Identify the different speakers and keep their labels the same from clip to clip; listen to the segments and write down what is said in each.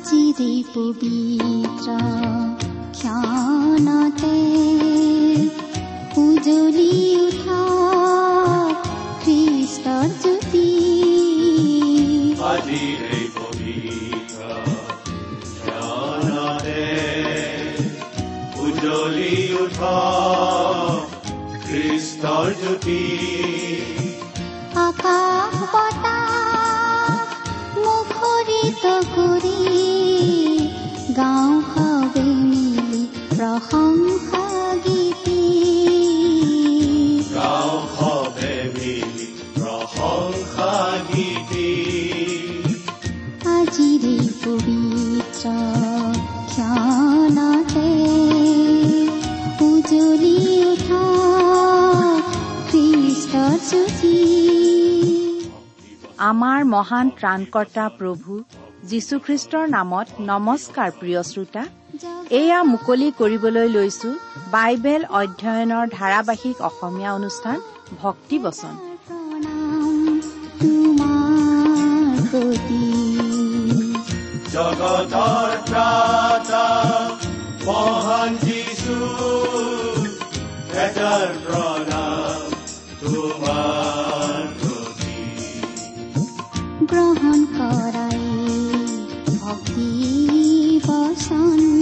Speaker 1: আজিৰে পবিত্ৰ ক্ষণতে উজলি উঠা খ্ৰীষ্টৰ জ্যোতি।
Speaker 2: উজ্বলি উঠা খ্ৰীষ্টৰ জ্যোতি।
Speaker 1: আকাশ বতাহ মুখৰিত কৰি গাঁও সবে মিলি প্ৰশংসা গীতি
Speaker 2: গাঁও সবে মিলি প্ৰশংসা গীতি
Speaker 1: আজিৰে পবিত্ৰ ক্ষণতে উজলি উঠা খ্ৰীষ্টৰ জ্যোতি
Speaker 3: আমাৰ মহান ত্ৰাণকৰ্তা প্ৰভু যীশুখ্ৰীষ্টৰ নামত নমস্কাৰ প্ৰিয় শ্ৰোতা। এয়া মুকলি কৰিবলৈ লৈছো বাইবেল অধ্যয়নৰ ধাৰাবাহিক অসমীয়া অনুষ্ঠান ভক্তি বচন।
Speaker 1: প্ৰতি
Speaker 2: মহান এটাৰ প্ৰণাম তোমাৰ
Speaker 1: গ্ৰহণ কৰাই বচন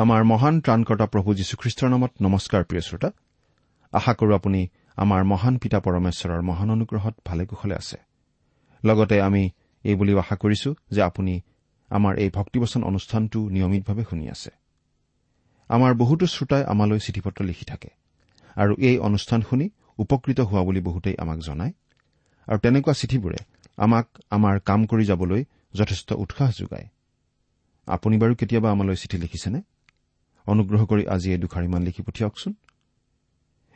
Speaker 4: আমাৰ মহান ত্ৰাণকৰ্তা প্ৰভু যীশুখ্ৰীষ্টৰ নামত নমস্কাৰ প্ৰিয় শ্ৰোতা। আশা কৰো আপুনি আমাৰ মহান পিতা পৰমেশ্বৰৰ মহান অনুগ্ৰহত ভালে কুশলে আছে। লগতে আমি এই বুলিও আশা কৰিছো যে আপুনি আমাৰ এই ভক্তিবচন অনুষ্ঠানটো নিয়মিতভাৱে শুনি আছে। আমাৰ বহুতো শ্ৰোতাই আমালৈ চিঠি পত্ৰ লিখি থাকে আৰু এই অনুষ্ঠান শুনি উপকৃত হোৱা বুলি বহুতেই আমাক জনায়। আৰু তেনেকুৱা চিঠিবোৰে আমাক আমাৰ কাম কৰি যাবলৈ যথেষ্ট উৎসাহ যোগায়। আপুনি বাৰু কেতিয়াবা আমালৈ চিঠি লিখিছেনে? অনুগ্ৰহ কৰি আজি এই দুখাৰিমান লিখি পঠিয়াওকচোন।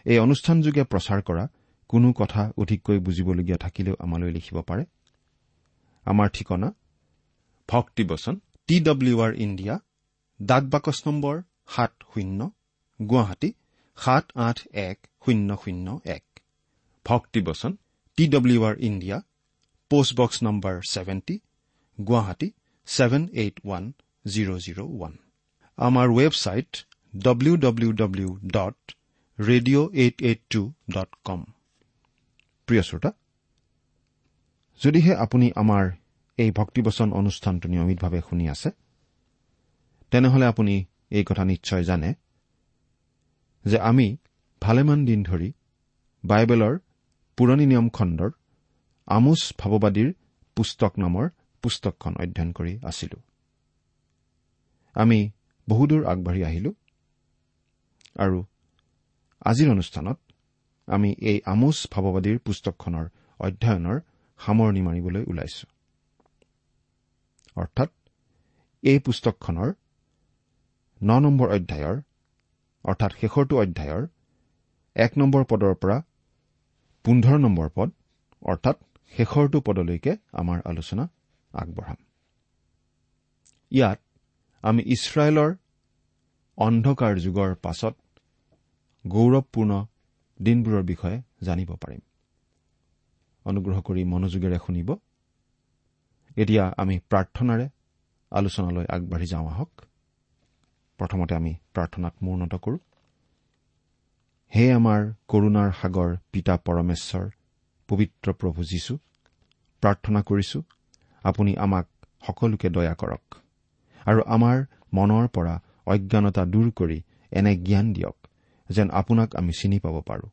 Speaker 4: এই অনুষ্ঠানযোগে প্ৰচাৰ কৰা কোনো কথা অধিককৈ বুজিবলগীয়া থাকিলেও আমালৈ লিখিব পাৰে। আমাৰ ঠিকনা ভক্তিবচন টি ডব্লিউ আৰ ইণ্ডিয়া ডাক বাকচ নম্বৰ সাত শূন্য গুৱাহাটী সাত আঠ এক শূন্য শূন্য এক। ভক্তিবচন T W R India postbox number seventy Guwahati seven eight one zero' zero' one. আমাৰ website W W W dot radio' eight eight two dot com প্ৰিয় শ্ৰোতা যদিহে আপুনি আমাৰ এই ভক্তিবচন অনুষ্ঠানটো নিয়মিতভাৱে শুনি আছে তেনেহলে আপুনি এই কথা নিশ্চয় জানে যে আমি ভালেমান দিন ধৰি বাইবেলৰ পুৰণি নিয়ম খণ্ডৰ আমোচ ভাৱবাদীৰ পুস্তক নামৰ পুস্তকখন অধ্যয়ন কৰি আছিলো। আমি বহুদূৰ আগবাঢ়ি আহিলো। আৰু আজিৰ অনুষ্ঠানত আমি এই আমোচ ভাৱবাদীৰ পুস্তকখনৰ অধ্যয়নৰ সামৰণি মাৰিবলৈ ওলাইছো। অৰ্থাৎ এই পুস্তকখনৰ ন নম্বৰ অধ্যায়ৰ অৰ্থাৎ শেষৰটো অধ্যায়ৰ এক নম্বৰ পদৰ পৰা পোন্ধৰ নম্বৰ পদ অৰ্থাৎ শেষৰটো পদলৈকে আমাৰ আলোচনা আগবঢ়াম। ইয়াত আমি ইছৰাইলৰ অন্ধকাৰ যুগৰ পাছত গৌৰৱপূৰ্ণ দিনবোৰৰ বিষয়ে জানিব পাৰিম। অনুগ্ৰহ কৰি মনোযোগেৰে শুনিব। এতিয়া আমি প্ৰাৰ্থনাৰে আলোচনালৈ আগবাঢ়ি যাওঁ আহক। প্ৰথমতে আমি প্ৰাৰ্থনাত মূৰ্ণত কৰো হে আমাৰ কৰুণাৰ সাগৰ পিতা পৰমেশ্বৰ পবিত্ৰ প্ৰভু যীশু প্ৰাৰ্থনা কৰিছো। আপুনি আমাক সকলোকে দয়া কৰক। আৰু আমাৰ মনৰ পৰা অজ্ঞানতা দূৰ কৰি এনে জ্ঞান দিয়ক যেন আপোনাক আমি চিনি পাব পাৰো।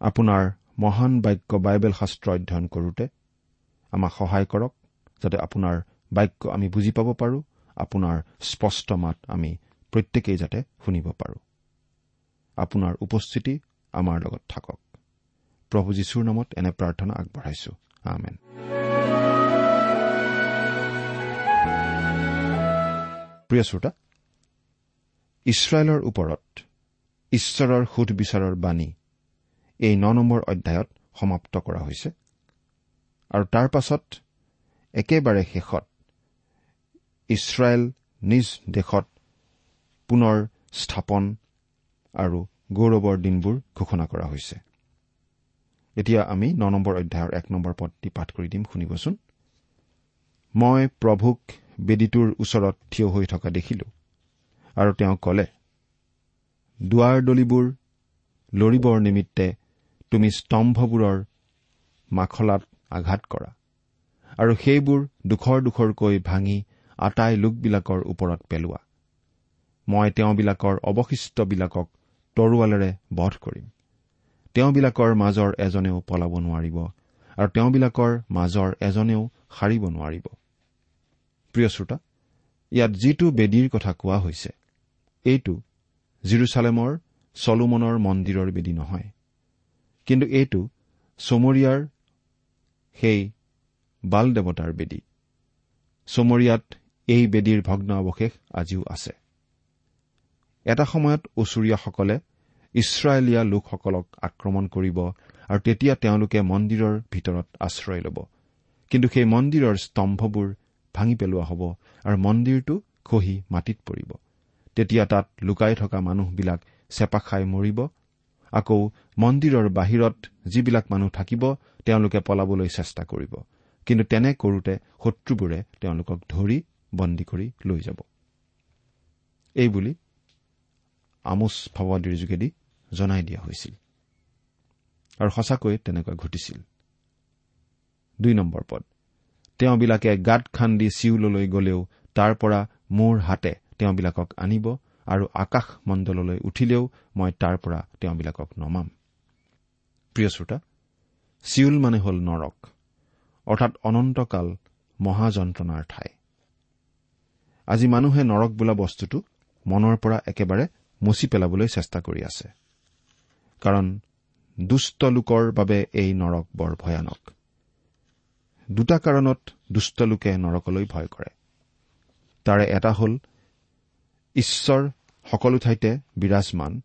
Speaker 4: আপোনাৰ মহান বাক্য বাইবেল শাস্ত্ৰ অধ্যয়ন কৰোতে আমাক সহায় কৰক যাতে আপোনাৰ বাক্য আমি বুজি পাব পাৰো আপোনাৰ স্পষ্ট মাত আমি প্ৰত্যেকেই যাতে শুনিব পাৰো। আপোনাৰ উপস্থিতি আমাৰ লগত থাকক। প্ৰভু যীশুৰ নামত এনে প্ৰাৰ্থনা আগবঢ়াইছো। আমেন। প্ৰিয় শ্ৰোতা ইছৰাইলৰ ওপৰত ঈশ্বৰৰ সুধবিচাৰৰ বাণী এই ন নম্বৰ অধ্যায়ত সমাপ্ত কৰা হৈছে আৰু তাৰ পাছত একেবাৰে শেষত ইছৰাইল নিজ দেশত পুনৰ স্থাপন আৰু গৌৰৱৰ দিনবোৰ ঘোষণা কৰা হৈছে। এতিয়া আমি ন নম্বৰ অধ্যায়ৰ এক নম্বৰ পদটি পাঠ কৰি দিম শুনিবচোন। মই প্ৰভুক বেদীটোৰ ওচৰত থিয় হৈ থকা দেখিলো। আৰু তেওঁ কলে দুৱাৰ দলিবোৰ লৰিবৰ নিমিত্তে তুমি স্তম্ভবোৰৰ মাখলাত আঘাত কৰা আৰু সেইবোৰ দুখৰ দুখৰকৈ ভাঙি আটাই লোকবিলাকৰ ওপৰত পেলোৱা। মই তেওঁবিলাকৰ অৱশিষ্টবিলাকক তৰোৱালেৰে বধ কৰিম। তেওঁবিলাকৰ মাজৰ এজনেও পলাব নোৱাৰিব আৰু তেওঁবিলাকৰ মাজৰ এজনেও সাৰিব নোৱাৰিব। প্ৰিয় শ্ৰোতা ইয়াত যিটো বেদীৰ কথা কোৱা হৈছে এইটো জিৰচালেমৰ চলোমনৰ মন্দিৰৰ বেদী নহয়। কিন্তু এইটো চমৰীয়াৰ সেই বাল দেৱতাৰ বেদী। চমৰীয়াত এই বেদীৰ ভগ্ন অৱশেষ আজিও আছে। এটা সময়ত ওচৰীয়াসকলে ইছৰাইলীয়া লোকসকলক আক্ৰমণ কৰিব আৰু তেতিয়া তেওঁলোকে মন্দিৰৰ ভিতৰত আশ্ৰয় ল'ব। কিন্তু সেই মন্দিৰৰ স্তম্ভবোৰ ভাঙি পেলোৱা হ'ব আৰু মন্দিৰটো খহি মাটিত পৰিব। তেতিয়া তাত লুকাই থকা মানুহবিলাক চেপা খাই মৰিব। আকৌ মন্দিৰৰ বাহিৰত যিবিলাক মানুহ থাকিব তেওঁলোকে পলাবলৈ চেষ্টা কৰিব। কিন্তু তেনে কৰোতে শত্ৰুবোৰে তেওঁলোকক ধৰি বন্দী কৰি লৈ যাব। এইবুলি আমোচ ভৱাদীৰ যোগেদি জনাই দিয়া হৈছিল। আৰু সঁচাকৈ তেনেকুৱা ঘটিছিল। দুই নম্বৰ পদ। তেওঁবিলাকে গাঁত খান্দি চিউললৈ গলেও তাৰ পৰা মোৰ হাতে তেওঁবিলাকক আনিব আৰু আকাশ মণ্ডললৈ উঠিলেও মই তাৰ পৰা তেওঁবিলাকক নমাম। প্ৰিয় শ্ৰোতা চিউল মানে হ'ল নৰক অৰ্থাৎ অনন্তকাল মহাযন্ত্ৰণাৰ ঠাই। আজি মানুহে নৰক বোলা বস্তুটো মনৰ পৰা একেবাৰে মচি পেলাবলৈ চেষ্টা কৰি আছে। কাৰণ দুষ্ট লোকৰ বাবে এই নৰক বৰ ভয়ানক। দুটা কাৰণত দুষ্ট লোকে নৰকলৈ ভয় কৰে। তাৰে এটা হ'ল ঈশ্বৰ সকলো ঠাইতে বিৰাজমান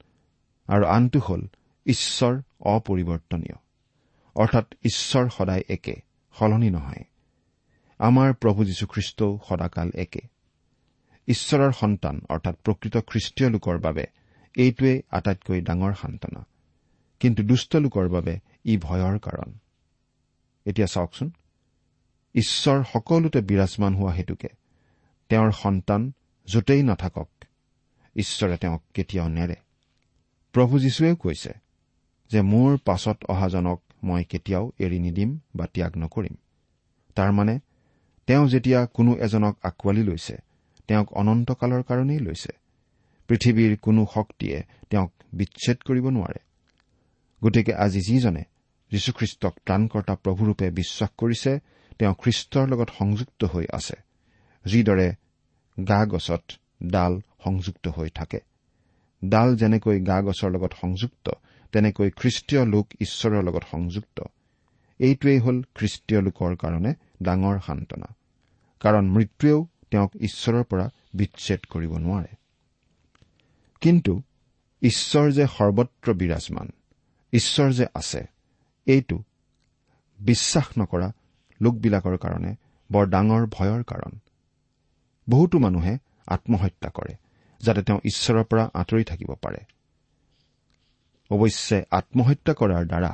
Speaker 4: আৰু আনটো হ'ল ঈশ্বৰ অপৰিৱৰ্তনীয়। অৰ্থাৎ ঈশ্বৰ সদায় একে সলনি নহয়। আমাৰ প্ৰভু যীশুখ্ৰীষ্টও সদাকাল একে। ঈশ্বৰৰ সন্তান অৰ্থাৎ প্ৰকৃত খ্ৰীষ্টীয় লোকৰ বাবে এইটোৱেই আটাইতকৈ ডাঙৰ সান্তনা। কিন্তু দুষ্ট লোকৰ বাবে ই ভয়ৰ কাৰণ। এতিয়া চাওকচোন। ঈশ্বৰ সকলোতে বিৰাজমান হোৱা হেতুকে। তেওঁৰ সন্তান য'তেই নাথাকক ঈশ্বৰে তেওঁক কেতিয়াও নেৰে। প্ৰভু যীশুৱেও কৈছে যে মোৰ পাছত অহাজনক মই কেতিয়াও এৰি নিদিম বা ত্যাগ নকৰিম। তাৰমানে তেওঁ যেতিয়া কোনো এজনক আঁকোৱালি লৈছে তেওঁক অনন্তকালৰ কাৰণেই লৈছে। পৃথিৱীৰ কোনো শক্তিয়ে তেওঁক বিচ্ছেদ কৰিব নোৱাৰে। গতিকে আজি যিজনে যীশুখ্ৰীষ্টক ত্ৰাণকৰ্তা প্ৰভুৰূপে বিশ্বাস কৰিছে তেওঁ খ্ৰীষ্টৰ লগত সংযুক্ত হৈ আছে যিদৰে গা গছত ডাল সংযুক্ত হৈ থাকে। ডাল যেনেকৈ গা গছৰ লগত সংযুক্ত তেনেকৈ খ্ৰীষ্টীয় লোক ঈশ্বৰৰ লগত সংযুক্ত। এইটোৱেই হ'ল খ্ৰীষ্টীয় লোকৰ কাৰণে ডাঙৰ সান্তনা। কাৰণ মৃত্যুৱেও তেওঁক ঈশ্বৰৰ পৰা বিচ্ছেদ কৰিব নোৱাৰে। কিন্তু ঈশ্বৰ যে সৰ্বত্ৰ বিৰাজমান ঈশ্বৰ যে আছে এইটো বিশ্বাস নকৰা লোকবিলাকৰ কাৰণে বৰ ডাঙৰ ভয়ৰ কাৰণ। বহুতো মানুহে আত্মহত্যা কৰে যাতে তেওঁ ঈশ্বৰৰ পৰা আঁতৰি থাকিব পাৰে। অৱশ্যে আত্মহত্যা কৰাৰ দ্বাৰা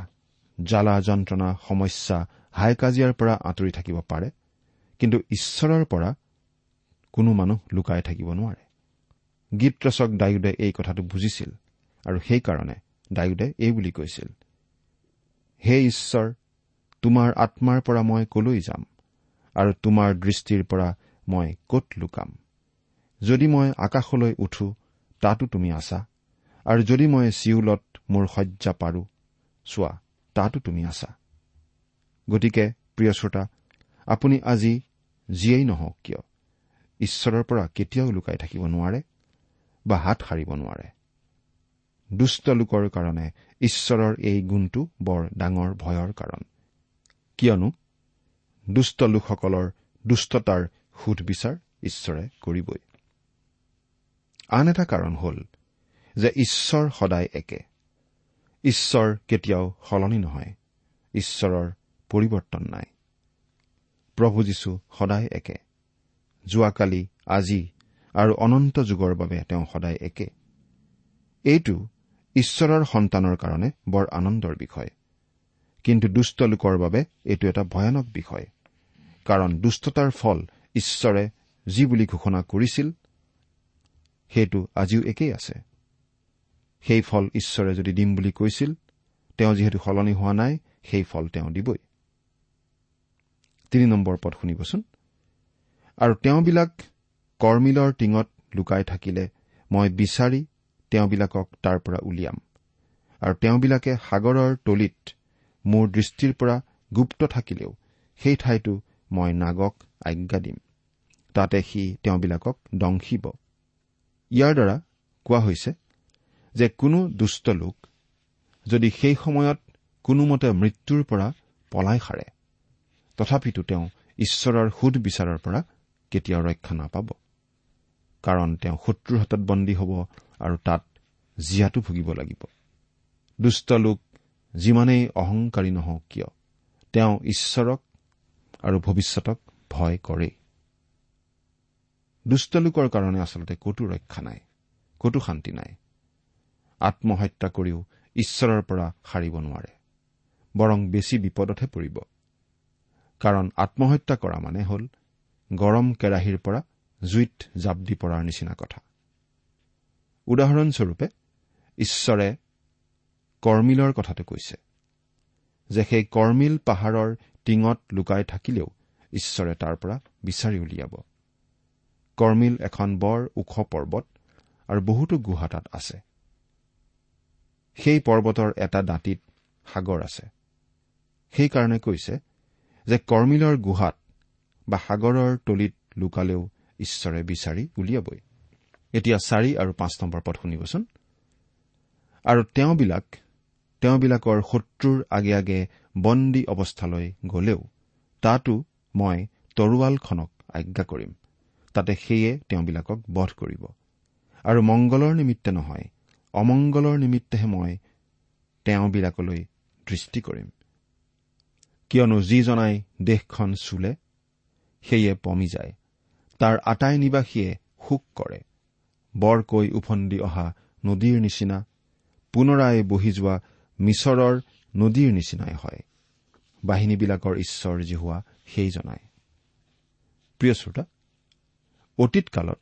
Speaker 4: জ্বালা যন্ত্ৰণা সমস্যা হাই কাজিয়াৰ পৰা আঁতৰি থাকিব পাৰে কিন্তু ঈশ্বৰৰ পৰা কোনো মানুহ লুকাই থাকিব নোৱাৰে। গীত ৰচক ডায়ুদে এই কথাটো বুজিছিল আৰু সেইকাৰণে ডায়ুদে এই বুলি কৈছিল হে ঈশ্বৰ তোমাৰ আত্মাৰ পৰা মই কলৈ যাম? আৰু তোমাৰ দৃষ্টিৰ পৰা মই কত লুকাম? যদি মই আকাশলৈ উঠো তাতো তুমি আছা। আৰু যদি মই চিউলত মোৰ শয্যা পাৰো চোৱা তাতো তুমি আছা। গতিকে প্ৰিয় শ্ৰোতা আপুনি আজি যিয়েই নহওক কিয় ঈশ্বৰৰ পৰা কেতিয়াও লুকাই থাকিব নোৱাৰে বা হাত সাৰিব নোৱাৰে। দুষ্ট লোকৰ কাৰণে ঈশ্বৰৰ এই গুণটো বৰ ডাঙৰ ভয়ৰ কাৰণ। কিয়নো দুষ্ট লোকসকলৰ দুষ্টতাৰ সুধবিচাৰ ঈশ্বৰে কৰিবই। আন এটা কাৰণ হ'ল যে ঈশ্বৰ সদায় একে। ঈশ্বৰ কেতিয়াও সলনি নহয়। ঈশ্বৰৰ পৰিৱৰ্তন নাই। প্ৰভু যীশু সদায় একে। যোৱাকালি আজি আৰু অনন্ত যুগৰ বাবে তেওঁ সদায় একে। এইটো ঈশ্বৰৰ সন্তানৰ কাৰণে বৰ আনন্দৰ বিষয়। কিন্তু দুষ্ট লোকৰ বাবে এইটো এটা ভয়ানক বিষয়। কাৰণ দুষ্টতাৰ ফল ঈশ্বৰে যি বুলি ঘোষণা কৰিছিল সেইটো আজিও একেই আছে। সেই ফল ঈশ্বৰে যদি দিম বুলি কৈছিল তেওঁ যিহেতু সলনি হোৱা নাই সেই ফল তেওঁ দিবই। তিনি নম্বৰ পদ শুনিবচোন। আৰু তেওঁবিলাক কৰ্মিলৰ টিঙত লুকাই থাকিলে মই বিচাৰি তেওঁবিলাকক তাৰ পৰা উলিয়াম। আৰু তেওঁবিলাকে সাগৰৰ তলিত মোৰ দৃষ্টিৰ পৰা গুপ্ত থাকিলেও সেই ঠাইতো মই নাগক আজ্ঞা দিম। তাতে সি তেওঁবিলাকক দংশিব। ইয়াৰ দ্বাৰা কোৱা হৈছে যে কোনো দুষ্ট লোক যদি সেই সময়ত কোনোমতে মৃত্যুৰ পৰা পলাই সাৰে তথাপিতো তেওঁ ঈশ্বৰৰ সুধবিচাৰৰ পৰা কেতিয়াও ৰক্ষা নাপাব। কাৰণ তেওঁ শত্ৰুৰ হাতত বন্দী হ'ব আৰু তাত জীয়াটো ভুগিব লাগিব। দুষ্ট লোক যিমানেই অহংকাৰী নহওক কিয় তেওঁ ঈশ্বৰক আৰু ভৱিষ্যতক ভয় কৰেই। দুষ্ট লোকৰ কাৰণে আচলতে কতো ৰক্ষা নাই কতো শান্তি নাই। আত্মহত্যা কৰিও ঈশ্বৰৰ পৰা সাৰিব নোৱাৰে বৰং বেছি বিপদতহে পৰিব। কাৰণ আত্মহত্যা কৰা মানে হ'ল গৰম কেৰাহীৰ পৰা জুইত জাপ দি পৰাৰ নিচিনা কথা। উদাহৰণস্বৰূপে ঈশ্বৰে কৰ্মিলৰ কথাটো কৈছে যে সেই কৰ্মিল পাহাৰৰ টিঙত লুকাই থাকিলেও ঈশ্বৰে তাৰ পৰা বিচাৰি উলিয়াব। কৰ্মিল এখন বৰ ওখ পৰ্বত আৰু বহুতো গুহা তাত আছে। সেই পৰ্বতৰ এটা দাঁতিত সাগৰ আছে। সেইকাৰণে কৈছে যে কৰ্মিলৰ গুহাত বা সাগৰৰ তলিত লুকালেও ঈশ্বৰে বিচাৰি উলিয়াবই। এতিয়া চাৰি আৰু পাঁচ নম্বৰ পদ শুনিবচোন। আৰু তেওঁবিলাক তেওঁবিলাকৰ শত্ৰুৰ আগে আগে বন্দী অৱস্থালৈ গলেও তাতো মই তৰোৱালখনক আজ্ঞা কৰিম। তাতে সেয়ে তেওঁবিলাকক বধ কৰিব। আৰু মংগলৰ নিমিত্তে নহয় অমংগলৰ নিমিত্তেহে মই তেওঁবিলাকলৈ দৃষ্টি কৰিম। কিয়নো যিজনাই দেশখন চুলে সেয়ে পমি যায়। তাৰ আটাই নিবাসীয়ে শোক কৰে। বৰকৈ উফন্দি অহা নদীৰ নিচিনা পুনৰাই বহি যোৱা মিছৰৰ নদীৰ নিচিনাই হয়। বাহিনীবিলাকৰ ঈশ্বৰ জিহুৱা সেই জনাই প্ৰিয় শ্ৰোতা অতীত কালত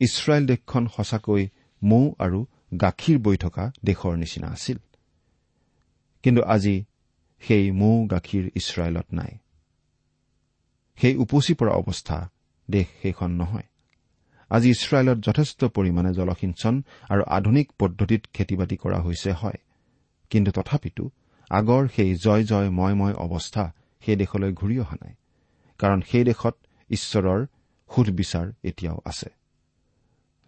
Speaker 4: ইছৰাইল দেশখন সঁচাকৈ মৌ আৰু গাখীৰ বৈ থকা দেশৰ নিচিনা আছিল। কিন্তু আজি সেই মৌ গাখীৰ ইছৰাইলত নাই। সেই উপচি পৰা অৱস্থা দেশ সেইখন নহয়। আজি ইছৰাইলত যথেষ্ট পৰিমাণে জলসিঞ্চন আৰু আধুনিক পদ্ধতিত খেতি বাতি কৰা হৈছে হয়। কিন্তু তথাপিতো আগৰ সেই জয় জয় মই মই অৱস্থা সেই দেশলৈ ঘূৰি অহা নাই কাৰণ সেই দেশত ঈশ্বৰৰ সুধবিচাৰ এতিয়াও আছে।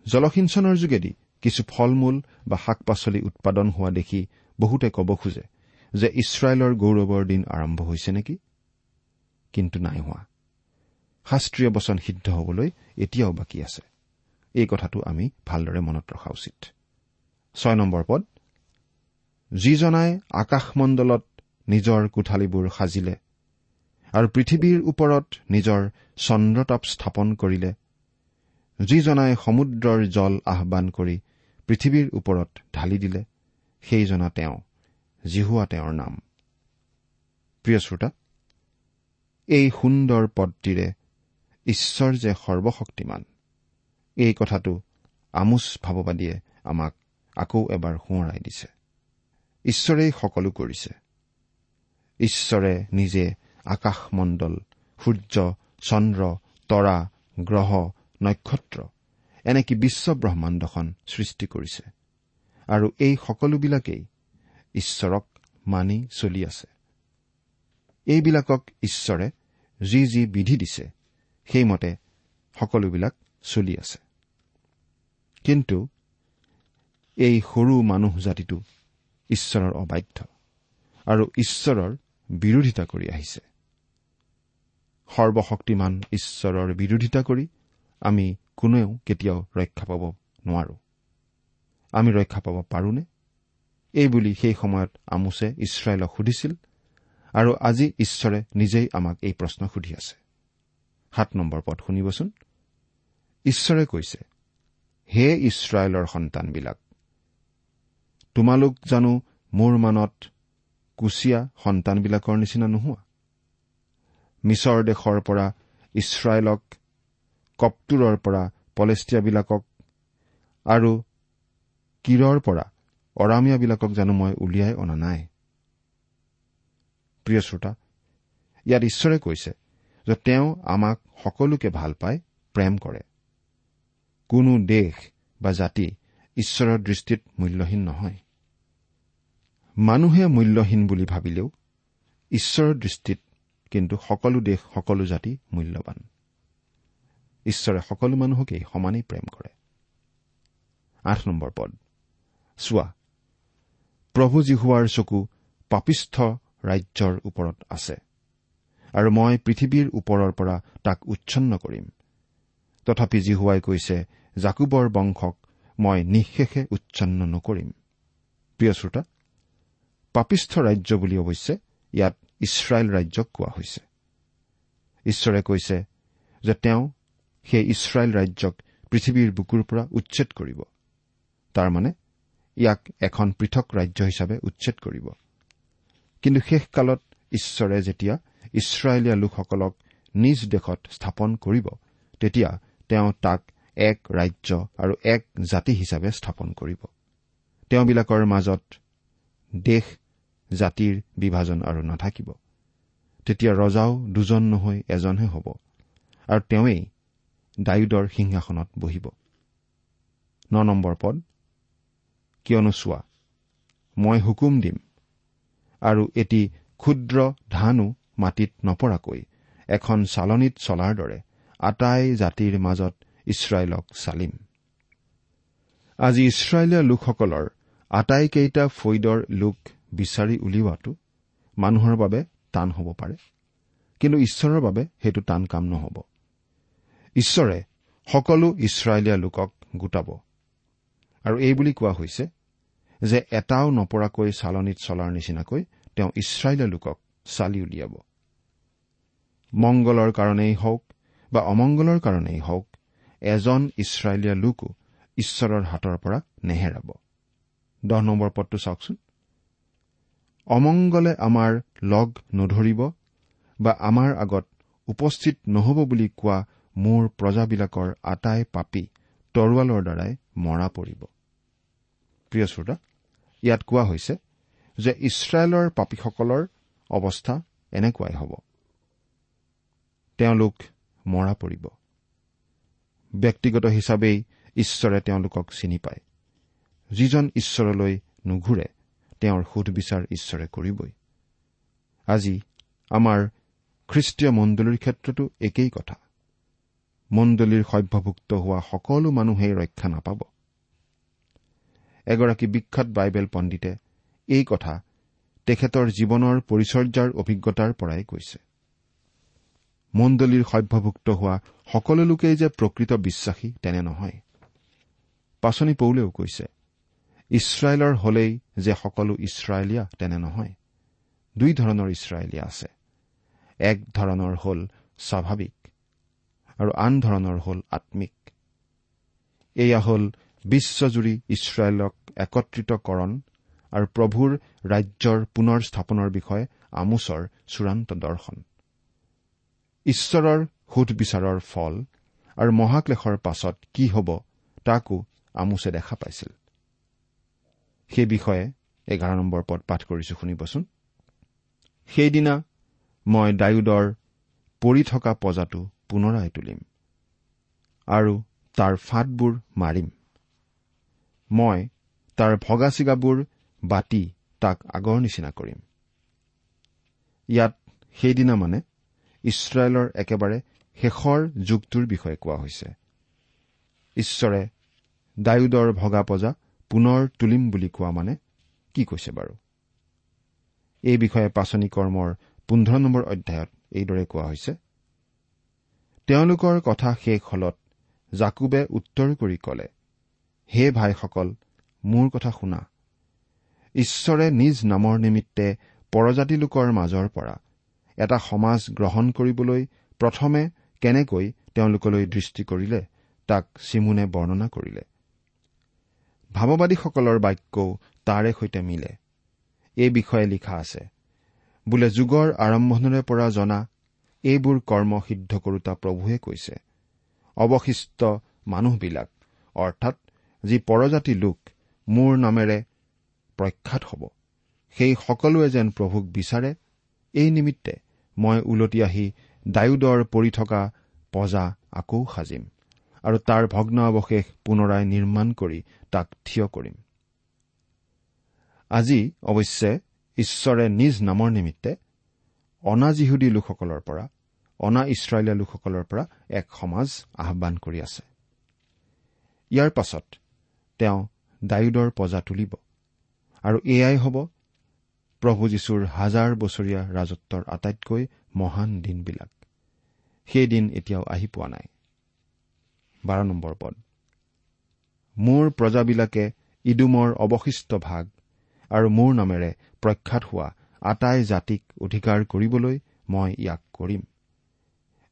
Speaker 4: জলসিঞ্চনৰ যোগেদি কিছু ফল মূল বা শাক পাচলি উৎপাদন হোৱা দেখি বহুতে ক'ব খোজে যে ইছৰাইলৰ গৌৰৱৰ দিন আৰম্ভ হৈছে নেকি? কিন্তু নাই হোৱা। শাস্ত্ৰীয় বচন সিদ্ধ হবলৈ এতিয়াও বাকী আছে। এই কথাটো আমি ভালদৰে মনত ৰখা উচিত। ছয় নম্বৰ পদ যিজনাই আকাশমণ্ডলত নিজৰ কোঠালীবোৰ সাজিলে আৰু পৃথিৱীৰ ওপৰত নিজৰ চন্দ্ৰতাপ স্থাপন কৰিলে যিজনাই সমুদ্ৰৰ জল আহান কৰি পৃথিৱীৰ ওপৰত ঢালি দিলে সেইজনা তেওঁ জিহুৱা তেওঁৰ নাম। প্ৰিয় শ্ৰোতা এই সুন্দৰ পদটিৰে ঈশ্বৰ যে সৰ্বশক্তিমান এই কথাটো আমোচ ভাৱবাদীয়ে আমাক আকৌ এবাৰ সোঁৱৰাই দিছে। ঈশ্বৰেই সকলো কৰিছে। ঈশ্বৰে নিজে আকাশমণ্ডল সূৰ্য চন্দ্ৰ তৰা গ্ৰহ নক্ষত্ৰ এনেকি বিশ্ব ব্ৰহ্মাণ্ডখন সৃষ্টি কৰিছে। আৰু এই সকলোবিলাকেই ঈশ্বৰক মানি চলি আছে। এইবিলাকক ঈশ্বৰে যি যি বিধি দিছে সেইমতে সকলোবিলাক চলি আছে। কিন্তু এই সৰু মানুহ জাতিটো ঈশ্বৰৰ অবাধ্য আৰু ঈশ্বৰৰ বিৰোধিতা কৰি আহিছে। সৰ্বশক্তিমান ঈশ্বৰৰ বিৰোধিতা কৰি আমি কোনেও কেতিয়াও ৰক্ষা পাব নোৱাৰো। আমি ৰক্ষা পাব পাৰোনে? এইবুলি সেই সময়ত আমোছে ইছৰাইলক সুধিছিল আৰু আজি ঈশ্বৰে নিজেই আমাক এই প্ৰশ্ন সুধি আছে। সাত নম্বৰ পদ শুনিবচোন। ঈশ্বৰে কৈছে হে ইছৰাইলৰ সন্তানবিলাক তোমালোক জানো মোৰ মানত কুচিয়া সন্তানবিলাকৰ নিচিনা নোহোৱা? মিছৰ দেশৰ পৰা ইছৰাইলক কপ্তুৰৰ পৰা পলেষ্টিয়াবিলাকক আৰু কিৰৰ পৰা অৰামিয়াবিলাকক জানো মই উলিয়াই অনা নাই? প্ৰিয় শ্ৰোতা ইয়াত ঈশ্বৰে কৈছে যে তেওঁ আমাক সকলোকে ভাল পায় প্ৰেম কৰে। কোনো দেশ বা জাতি ঈশ্বৰৰ দৃষ্টিত মূল্যহীন নহয়। মানুহে মূল্যহীন বুলি ভাবিলেও ঈশ্বৰৰ দৃষ্টিত কিন্তু সকলো দেশ সকলো জাতি মূল্যৱান। ঈশ্বৰে সকলো মানুহকেই সমানেই প্ৰেম কৰে। আঠ নম্বৰ পদ। চোৱা প্ৰভু জীহুৱাৰ চকু পাপিষ্ঠ ৰাজ্যৰ ওপৰত আছে আৰু মই পৃথিৱীৰ ওপৰৰ পৰা তাক উচ্ছন্ন কৰিম। তথাপি জিহুৱাই কৈছে জাকুবৰ বংশক মই নিঃশেষে উচ্ছন্ন নকৰিম। প্ৰিয় শ্ৰোতা পাপিষ্ঠ ৰাজ্য বুলি অৱশ্যে ইয়াত ইছৰাইল ৰাজ্যক কোৱা হৈছে। ঈশ্বৰে কৈছে যে তেওঁ সেই ইছৰাইল ৰাজ্যক পৃথিৱীৰ বুকুৰ পৰা উচ্ছেদ কৰিব। তাৰমানে ইয়াক এখন পৃথক ৰাজ্য হিচাপে উচ্ছেদ কৰিব। কিন্তু শেষকালত ঈশ্বৰে যেতিয়া ইছৰাইলীয়া লোকসকলক নিজ দেশত স্থাপন কৰিব তেতিয়া তেওঁ তাক এক ৰাজ্য আৰু এক জাতি হিচাপে স্থাপন কৰিব। তেওঁবিলাকৰ মাজত দেশ জাতিৰ বিভাজন আৰু নাথাকিব। তেতিয়া ৰজাও দুজন নহৈ এজনহে হ'ব আৰু তেওঁৱেই ডায়ুদৰ সিংহাসনত বহিব। ন নম্বৰ পদ কিয়নো চোৱা মই হুকুম দিম আৰু এটি ক্ষুদ্ৰ ধানো মাটিত নপৰাকৈ এখন চালনীত চলাৰ দৰে আটাই জাতিৰ মাজত ইছৰাইলক চালিম। আজি ইছৰাইলীয়া লোকসকলৰ আটাইকেইটা ফৈদৰ লোক বিচাৰি উলিওৱাটো মানুহৰ বাবে টান হ'ব পাৰে কিন্তু ঈশ্বৰৰ বাবে সেইটো টান কাম নহ'ব। ঈশ্বৰে সকলো ইছৰাইলীয়া লোকক গোটাব। আৰু এই বুলি কোৱা হৈছে যে এটাও নপৰাকৈ চালনীত চলাৰ নিচিনাকৈ তেওঁ ইছৰাইলীয়া লোকক চালি উলিয়াব। মংগলৰ কাৰণেই হওক বা অমংগলৰ কাৰণেই হওক এজন ইছৰাইলীয়া লোকো ঈশ্বৰৰ হাতৰ পৰা নেহেৰাব। দহ নম্বৰ পদটো চাওকচোন। অমংগলে আমাৰ লগ নধৰিব বা আমাৰ আগত উপস্থিত নহ'ব বুলি কোৱা মোৰ প্ৰজাবিলাকৰ আটাই পাপী তৰোৱালৰ দ্বাৰাই মৰা পৰিব। প্ৰিয় শ্ৰোতা ইয়াত কোৱা হৈছে যে ইছৰাইলৰ পাপীসকলৰ অৱস্থা এনেকুৱাই হ'ব। তেওঁলোক মৰা পৰিব। ব্যক্তিগত হিচাপেই ঈশ্বৰে তেওঁলোকক চিনি পায়। যিজন ঈশ্বৰলৈ নুঘূৰে তেওঁৰ সুধবিচাৰ ঈশ্বৰে কৰিবই। আজি আমাৰ খ্ৰীষ্টীয় মণ্ডলীৰ ক্ষেত্ৰতো একেই কথা। মণ্ডলীৰ সভ্যভুক্ত হোৱা সকলো মানুহেই ৰক্ষা নাপাব। এগৰাকী বিখ্যাত বাইবেল পণ্ডিতে এই কথা তেখেতৰ জীৱনৰ পৰিচৰ্যাৰ অভিজ্ঞতাৰ পৰাই কৈছে। মণ্ডলীৰ সভ্যভুক্ত হোৱা সকলো লোকেই যে প্ৰকৃত বিশ্বাসী তেনে নহয়। পাচনি পৌলেও কৈছে ইছৰাইলৰ হলেই যে সকলো ইছৰাইলীয়া তেনে নহয়। দুই ধৰণৰ ইছৰাইলীয়া আছে। এক ধৰণৰ হল স্বাভাৱিক আৰু আন ধৰণৰ হল আম্মিক এয়া হল বিশ্বজুৰি ইছৰাইলক একত্ৰিতকৰণ আৰু প্ৰভুৰ ৰাজ্যৰ পুনৰ স্থাপনৰ বিষয়ে আমোচৰ চূড়ান্ত দৰ্শন। ঈশ্বৰৰ সুধবিচাৰৰ ফল আৰু মহাক্লেশৰ পাছত কি হ'ব তাকো আমোচে দেখা পাইছিল। সেই বিষয়ে এঘাৰ নম্বৰ পদ পাঠ কৰিছো শুনিবচোন। সেইদিনা মই ডায়ুদৰ পৰি থকা পজাটো পুনৰাই তুলিম আৰু তাৰ ফাটবোৰ মাৰিম। মই তাৰ ভগা চিগাবোৰ বাতি তাক আগৰ নিচিনা কৰিম। ইয়াত সেইদিনা মানে ইছৰাইলৰ একেবাৰে শেষৰ যুগটোৰ বিষয়ে কোৱা হৈছে। ঈশ্বৰে ডায়ুদৰ ভগা পজা পুনৰ তুলিম বুলি কোৱা মানে কি কৈছে বাৰু? এই বিষয়ে পাচনি কৰ্মৰ পোন্ধৰ নম্বৰ অধ্যায়ত এইদৰে কোৱা হৈছে তেওঁলোকৰ কথা শেষ হলত জাকুবে উত্তৰ কৰি কলে হে ভাইসকল মোৰ কথা শুনা। ঈশ্বৰে নিজ নামৰ নিমিত্তে পৰজাতি লোকৰ মাজৰ পৰা এটা সমাজ গ্ৰহণ কৰিবলৈ প্ৰথমে কেনেকৈ তেওঁলোকলৈ দৃষ্টি কৰিলে তাক চিমুনে বৰ্ণনা কৰিলে। ভাৱবাদীসকলৰ বাক্যও তাৰে সৈতে মিলে। এই বিষয়ে লিখা আছে বোলে যুগৰ আৰম্ভণিৰে পৰা জনা এইবোৰ কৰ্ম সিদ্ধ কৰোতা প্ৰভুৱে কৈছে। অৱশিষ্ট মানুহবিলাক অৰ্থাৎ যি পৰজাতি লোক মোৰ নামেৰে প্ৰখ্যাত হ'ব। সেই সকলোৱে যেন প্ৰভুক বিচাৰে এই নিমিত্তে মই ওলটি আহি ডায়ুদৰ পৰি থকা পজা আকৌ সাজিম আৰু তাৰ ভগ্ন অৱশেষ পুনৰাই নিৰ্মাণ কৰি তাক থিয় কৰিম। আজি অৱশ্যে ঈশ্বৰে নিজ নামৰ নিমিত্তে অনাজিহুদী লোকসকলৰ পৰা অনা ইছৰাইলীয়া লোকসকলৰ পৰা এক সমাজ আহান কৰি আছে। ইয়াৰ পাছত তেওঁ ডায়ুদৰ পজা তুলিব আৰু এয়াই হ'ব প্ৰভু যীশুৰ হাজাৰ বছৰীয়া ৰাজত্বৰ আটাইতকৈ মহান দিনবিলাক। সেই দিন এতিয়াও আহি পোৱা নাই। মোৰ প্ৰজাবিলাকে ইডুমৰ অৱশিষ্ট ভাগ আৰু মোৰ নামেৰে প্ৰখ্যাত হোৱা আটাই জাতিক অধিকাৰ কৰিবলৈ মই ইয়াক কৰিম।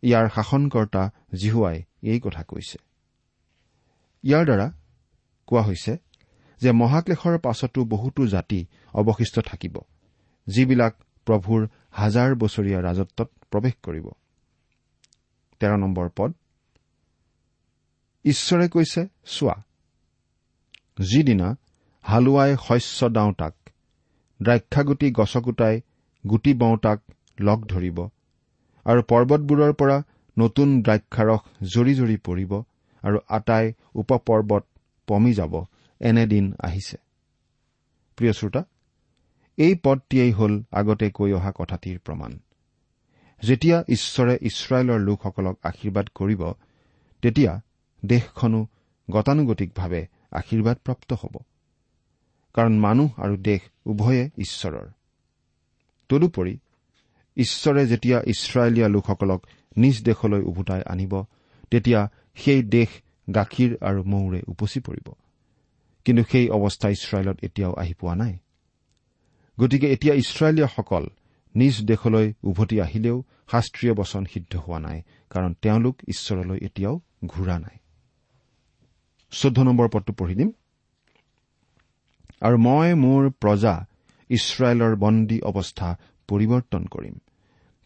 Speaker 4: ইয়াৰ শাসনকৰ্তা জিহুৱাই এই কথা কৈছে। ইয়াৰ দ্বাৰা কোৱা হৈছে যে মহাক্লেশৰ পাছতো বহুতো জাতি অৱশিষ্ট থাকিব। যিবিলাক প্ৰভুৰ হাজাৰ বছৰীয়া ৰাজত্বত প্ৰৱেশ কৰিব। তেৰ নম্বৰ পদ। ঈশ্বৰে কৈছে চোৱা যিদিনা হালোৱাই শস্য দাওঁতাক দ্ৰাক্ষাগুটি গছকোটাই গুটি বওঁতাক লগ ধৰিব আৰু পৰ্বতবোৰৰ পৰা নতুন দ্ৰাক্ষাৰস জৰি জৰি পৰিব আৰু আটাই উপপৰ্বত পমি যাব এনেদিন আহিছে। প্ৰিয় শ্ৰোতা এই পদটিয়েই হ'ল আগতে কৈ অহা কথাটিৰ প্ৰমাণ। যেতিয়া ঈশ্বৰে ইছৰাইলৰ লোকসকলক আশীৰ্বাদ কৰিব তেতিয়া দেশখনো গতানুগতিকভাৱে আশীৰ্বাদপ্ৰাপ্ত হ'ব। কাৰণ মানুহ আৰু দেশ উভয়ে ঈশ্বৰৰ। তদুপৰি ঈশ্বৰে যেতিয়া ইছৰাইলীয়া লোকসকলক নিজ দেশলৈ উভতাই আনিব তেতিয়া সেই দেশ গাখীৰ আৰু মৌৰে উপচি পৰিব। কিন্তু সেই অৱস্থা ইছৰাইলত এতিয়াও আহি পোৱা নাই। গতিকে এতিয়া ইছৰাইলীয়াসকল নিজ দেশলৈ উভতি আহিলেও শাস্ত্ৰীয় বচন সিদ্ধ হোৱা নাই কাৰণ তেওঁলোক ঈশ্বৰলৈ এতিয়াও ঘূৰা নাই। আৰু মই মোৰ প্ৰজা ইছৰাইলৰ বন্দী অৱস্থা পৰিৱৰ্তন কৰিম।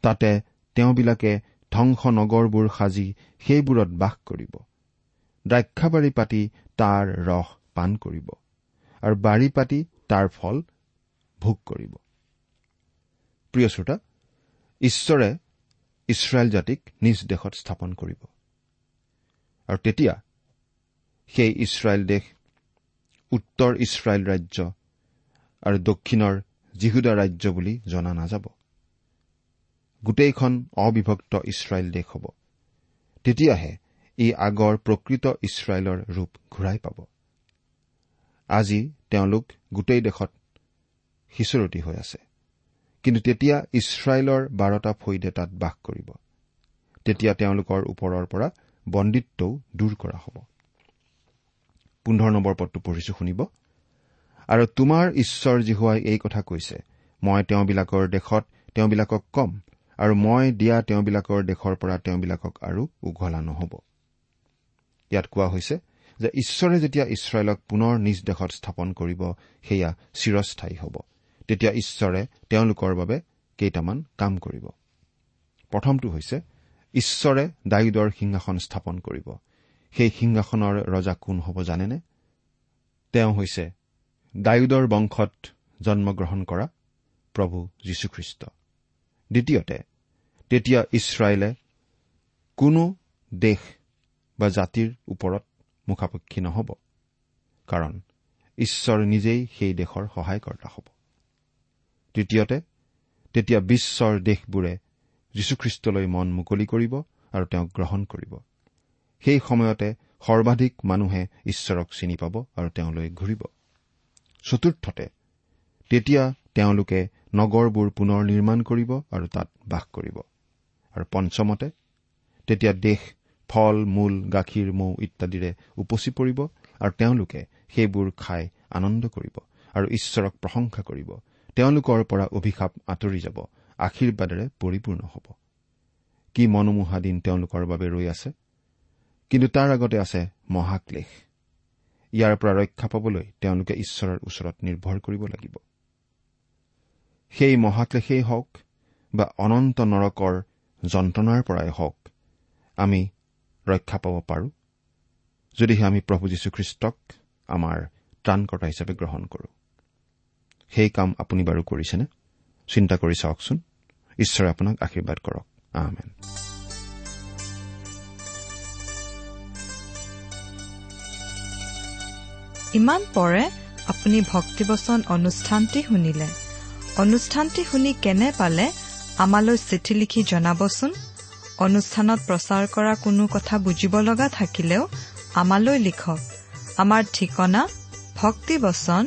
Speaker 4: তাতে তেওঁবিলাকে ধ্বংস নগৰবোৰ সাজি সেইবোৰত বাস কৰিব। দ্ৰাক্ষাবাৰী পাতি তাৰ ৰস পাণ কৰিব। আৰু বাৰী পাতি তাৰ ফল ভোগ কৰিব। প্ৰিয় শ্ৰোতা ঈশ্বৰে ইছৰাইল জাতিক নিজ দেশত স্থাপন কৰিব। আৰু তেতিয়া সেই ইছৰাইল দেশ উত্তৰ ইছৰাইল ৰাজ্য আৰু দক্ষিণৰ জিহুদা ৰাজ্য বুলি জনা নাযাব। গোটেইখন অবিভক্ত ইছৰাইল দেশ হ'ব। তেতিয়াহে ই আগৰ প্ৰকৃত ইছৰাইলৰ ৰূপ ঘূৰাই পাব। আজি তেওঁলোক গোটেই দেশত সিঁচৰতি হৈ আছে। কিন্তু তেতিয়া ইছৰাইলৰ বাৰটা ফৈদে তাত বাস কৰিব। তেতিয়া তেওঁলোকৰ ওপৰৰ পৰা বন্দিত্বও দূৰ কৰা হ'ব। পোন্ধৰ নম্বৰ পদটো পঢ়িছো শুনিব? আৰু তোমাৰ ঈশ্বৰ জিহুৱাই এই কথা কৈছে মই তেওঁবিলাকৰ দেশত তেওঁবিলাকক কম আৰু মই দিয়া তেওঁবিলাকৰ দেশৰ পৰা তেওঁবিলাকক আৰু উঘলা নহ'ব। ইয়াত কোৱা হৈছে যে ঈশ্বৰে যেতিয়া ইছৰাইলক পুনৰ নিজ দেশত স্থাপন কৰিব সেয়া চিৰস্থায়ী হ'ব। তেতিয়া ঈশ্বৰে তেওঁলোকৰ বাবে কেইটামান কাম কৰিব। প্ৰথমটো হৈছে ঈশ্বৰে ডায়ুদৰ সিংহাসন স্থাপন কৰিব। সেই সিংহাসনৰ ৰজা কোন হ'ব জানেনে? তেওঁ হৈছে ডায়ুদৰ বংশত জন্মগ্ৰহণ কৰা প্ৰভু যীশুখ্ৰীষ্ট। দ্বিতীয়তে তেতিয়া ইছৰাইলে কোনো দেশ বা জাতিৰ ওপৰত মুখাপেক্ষী নহ'ব। কাৰণ ঈশ্বৰ নিজেই সেই দেশৰ সহায়কৰ্তা হ'ব। তৃতীয়তে তেতিয়া বিশ্বৰ দেশবোৰে যীশুখ্ৰীষ্টলৈ মন মুকলি কৰিব আৰু তেওঁক গ্ৰহণ কৰিব। সেই সময়তে সৰ্বাধিক মানুহে ঈশ্বৰক চিনি পাব আৰু তেওঁলৈ ঘূৰিব। চতুৰ্থতে তেতিয়া তেওঁলোকে নগৰবোৰ পুনৰ নিৰ্মাণ কৰিব আৰু তাত বাস কৰিব। আৰু পঞ্চমতে তেতিয়া দেশ ফল মূল গাখীৰ মৌ ইত্যাদিৰে উপচি পৰিব আৰু তেওঁলোকে সেইবোৰ খাই আনন্দ কৰিব আৰু ঈশ্বৰক প্ৰশংসা কৰিব তেওঁলোকৰ পৰা অভিশাপ আঁতৰি যাব আশীৰ্বাদেৰে পৰিপূৰ্ণ হ'ব। কি মনোমোহা দিন তেওঁলোকৰ বাবে ৰৈ আছে? কিন্তু তাৰ আগতে আছে মহাক্লেশ। ইয়াৰ পৰা ৰক্ষা পাবলৈ তেওঁলোকে ঈশ্বৰৰ ওচৰত নিৰ্ভৰ কৰিব লাগিব। সেই মহাক্লেশেই হওক বা অনন্ত নৰকৰ যন্ত্ৰণাৰ পৰাই হওক আমি ৰক্ষা পাব পাৰো। যদিহে আমি প্ৰভু যীশুখ্ৰীষ্টক আমাৰ ত্ৰাণকৰ্তা হিচাপে গ্ৰহণ কৰো। সেই কাম আপুনি বাৰু কৰিছেনে? চিন্তা কৰি চাওকচোন। ঈশ্বৰে আপোনাক আশীৰ্বাদ কৰক। আহমেন
Speaker 5: ইমান পৰে আপুনি ভক্তিবচন অনুষ্ঠানটি শুনিলে। অনুষ্ঠানটি শুনি কেনে পালে আমালৈ চিঠি লিখি জনাবচোন? অনুষ্ঠানত প্ৰচাৰ কৰা কোনো কথা বুজিব লগা থাকিলেও আমালৈ লিখক। আমাৰ ঠিকনা ভক্তিবচন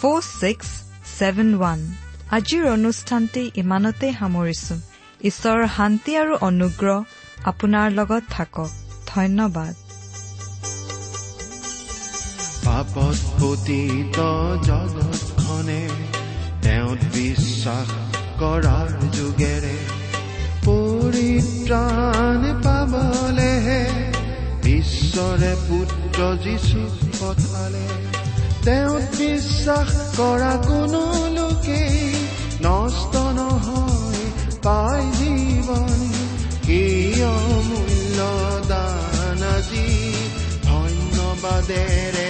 Speaker 5: four six seven one আজিৰ অনুষ্ঠানটি ইমানতে সামৰিছো। ঈশ্বৰৰ শান্তি আৰু অনুগ্ৰহ আপোনাৰ লগত থাকক। ধন্যবাদ।
Speaker 2: পাপত পতিত জগতখনে তেওঁত বিশ্বাস কৰাৰ যোগেৰে পৰিত্ৰাণ পাবলেহে ঈশ্বৰে পুত্ৰ যীশু পঠালে। তেওঁত বিশ্বাস কৰা কোনো লোকেই নষ্ট নহয় পাই জীৱন। কি অমূল্য দান আজি ধন্যবাদেৰে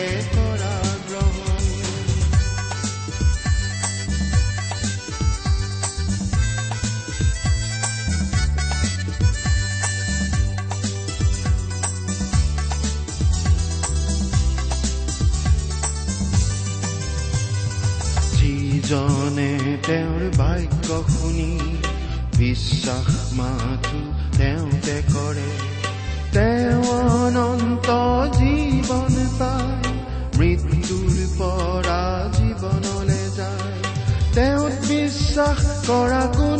Speaker 2: তেওঁৰ বাক্য শুনি বিশ্বাস মাথো তেওঁতে কৰে। তেওঁ অনন্ত জীৱন পায় মৃত্যুৰ পৰা জীৱনলে যায়। তেওঁত বিশ্বাস কৰা কোনো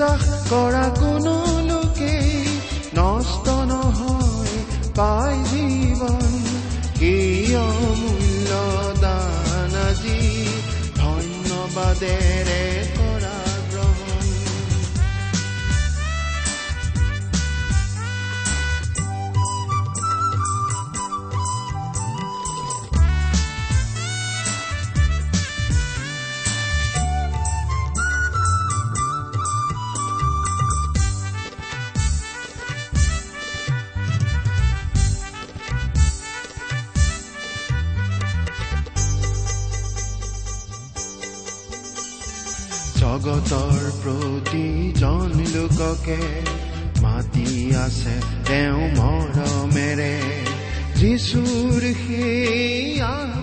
Speaker 2: বিশ্বাস কৰা কোনো লোকেই নষ্ট নহয় পাই জীৱন। কি অমূল্য দান আজি ধন্যবাদেৰে
Speaker 4: লোককে মাতি আছে তেওঁ মৰমেৰে যিচুৰ আহ্বানত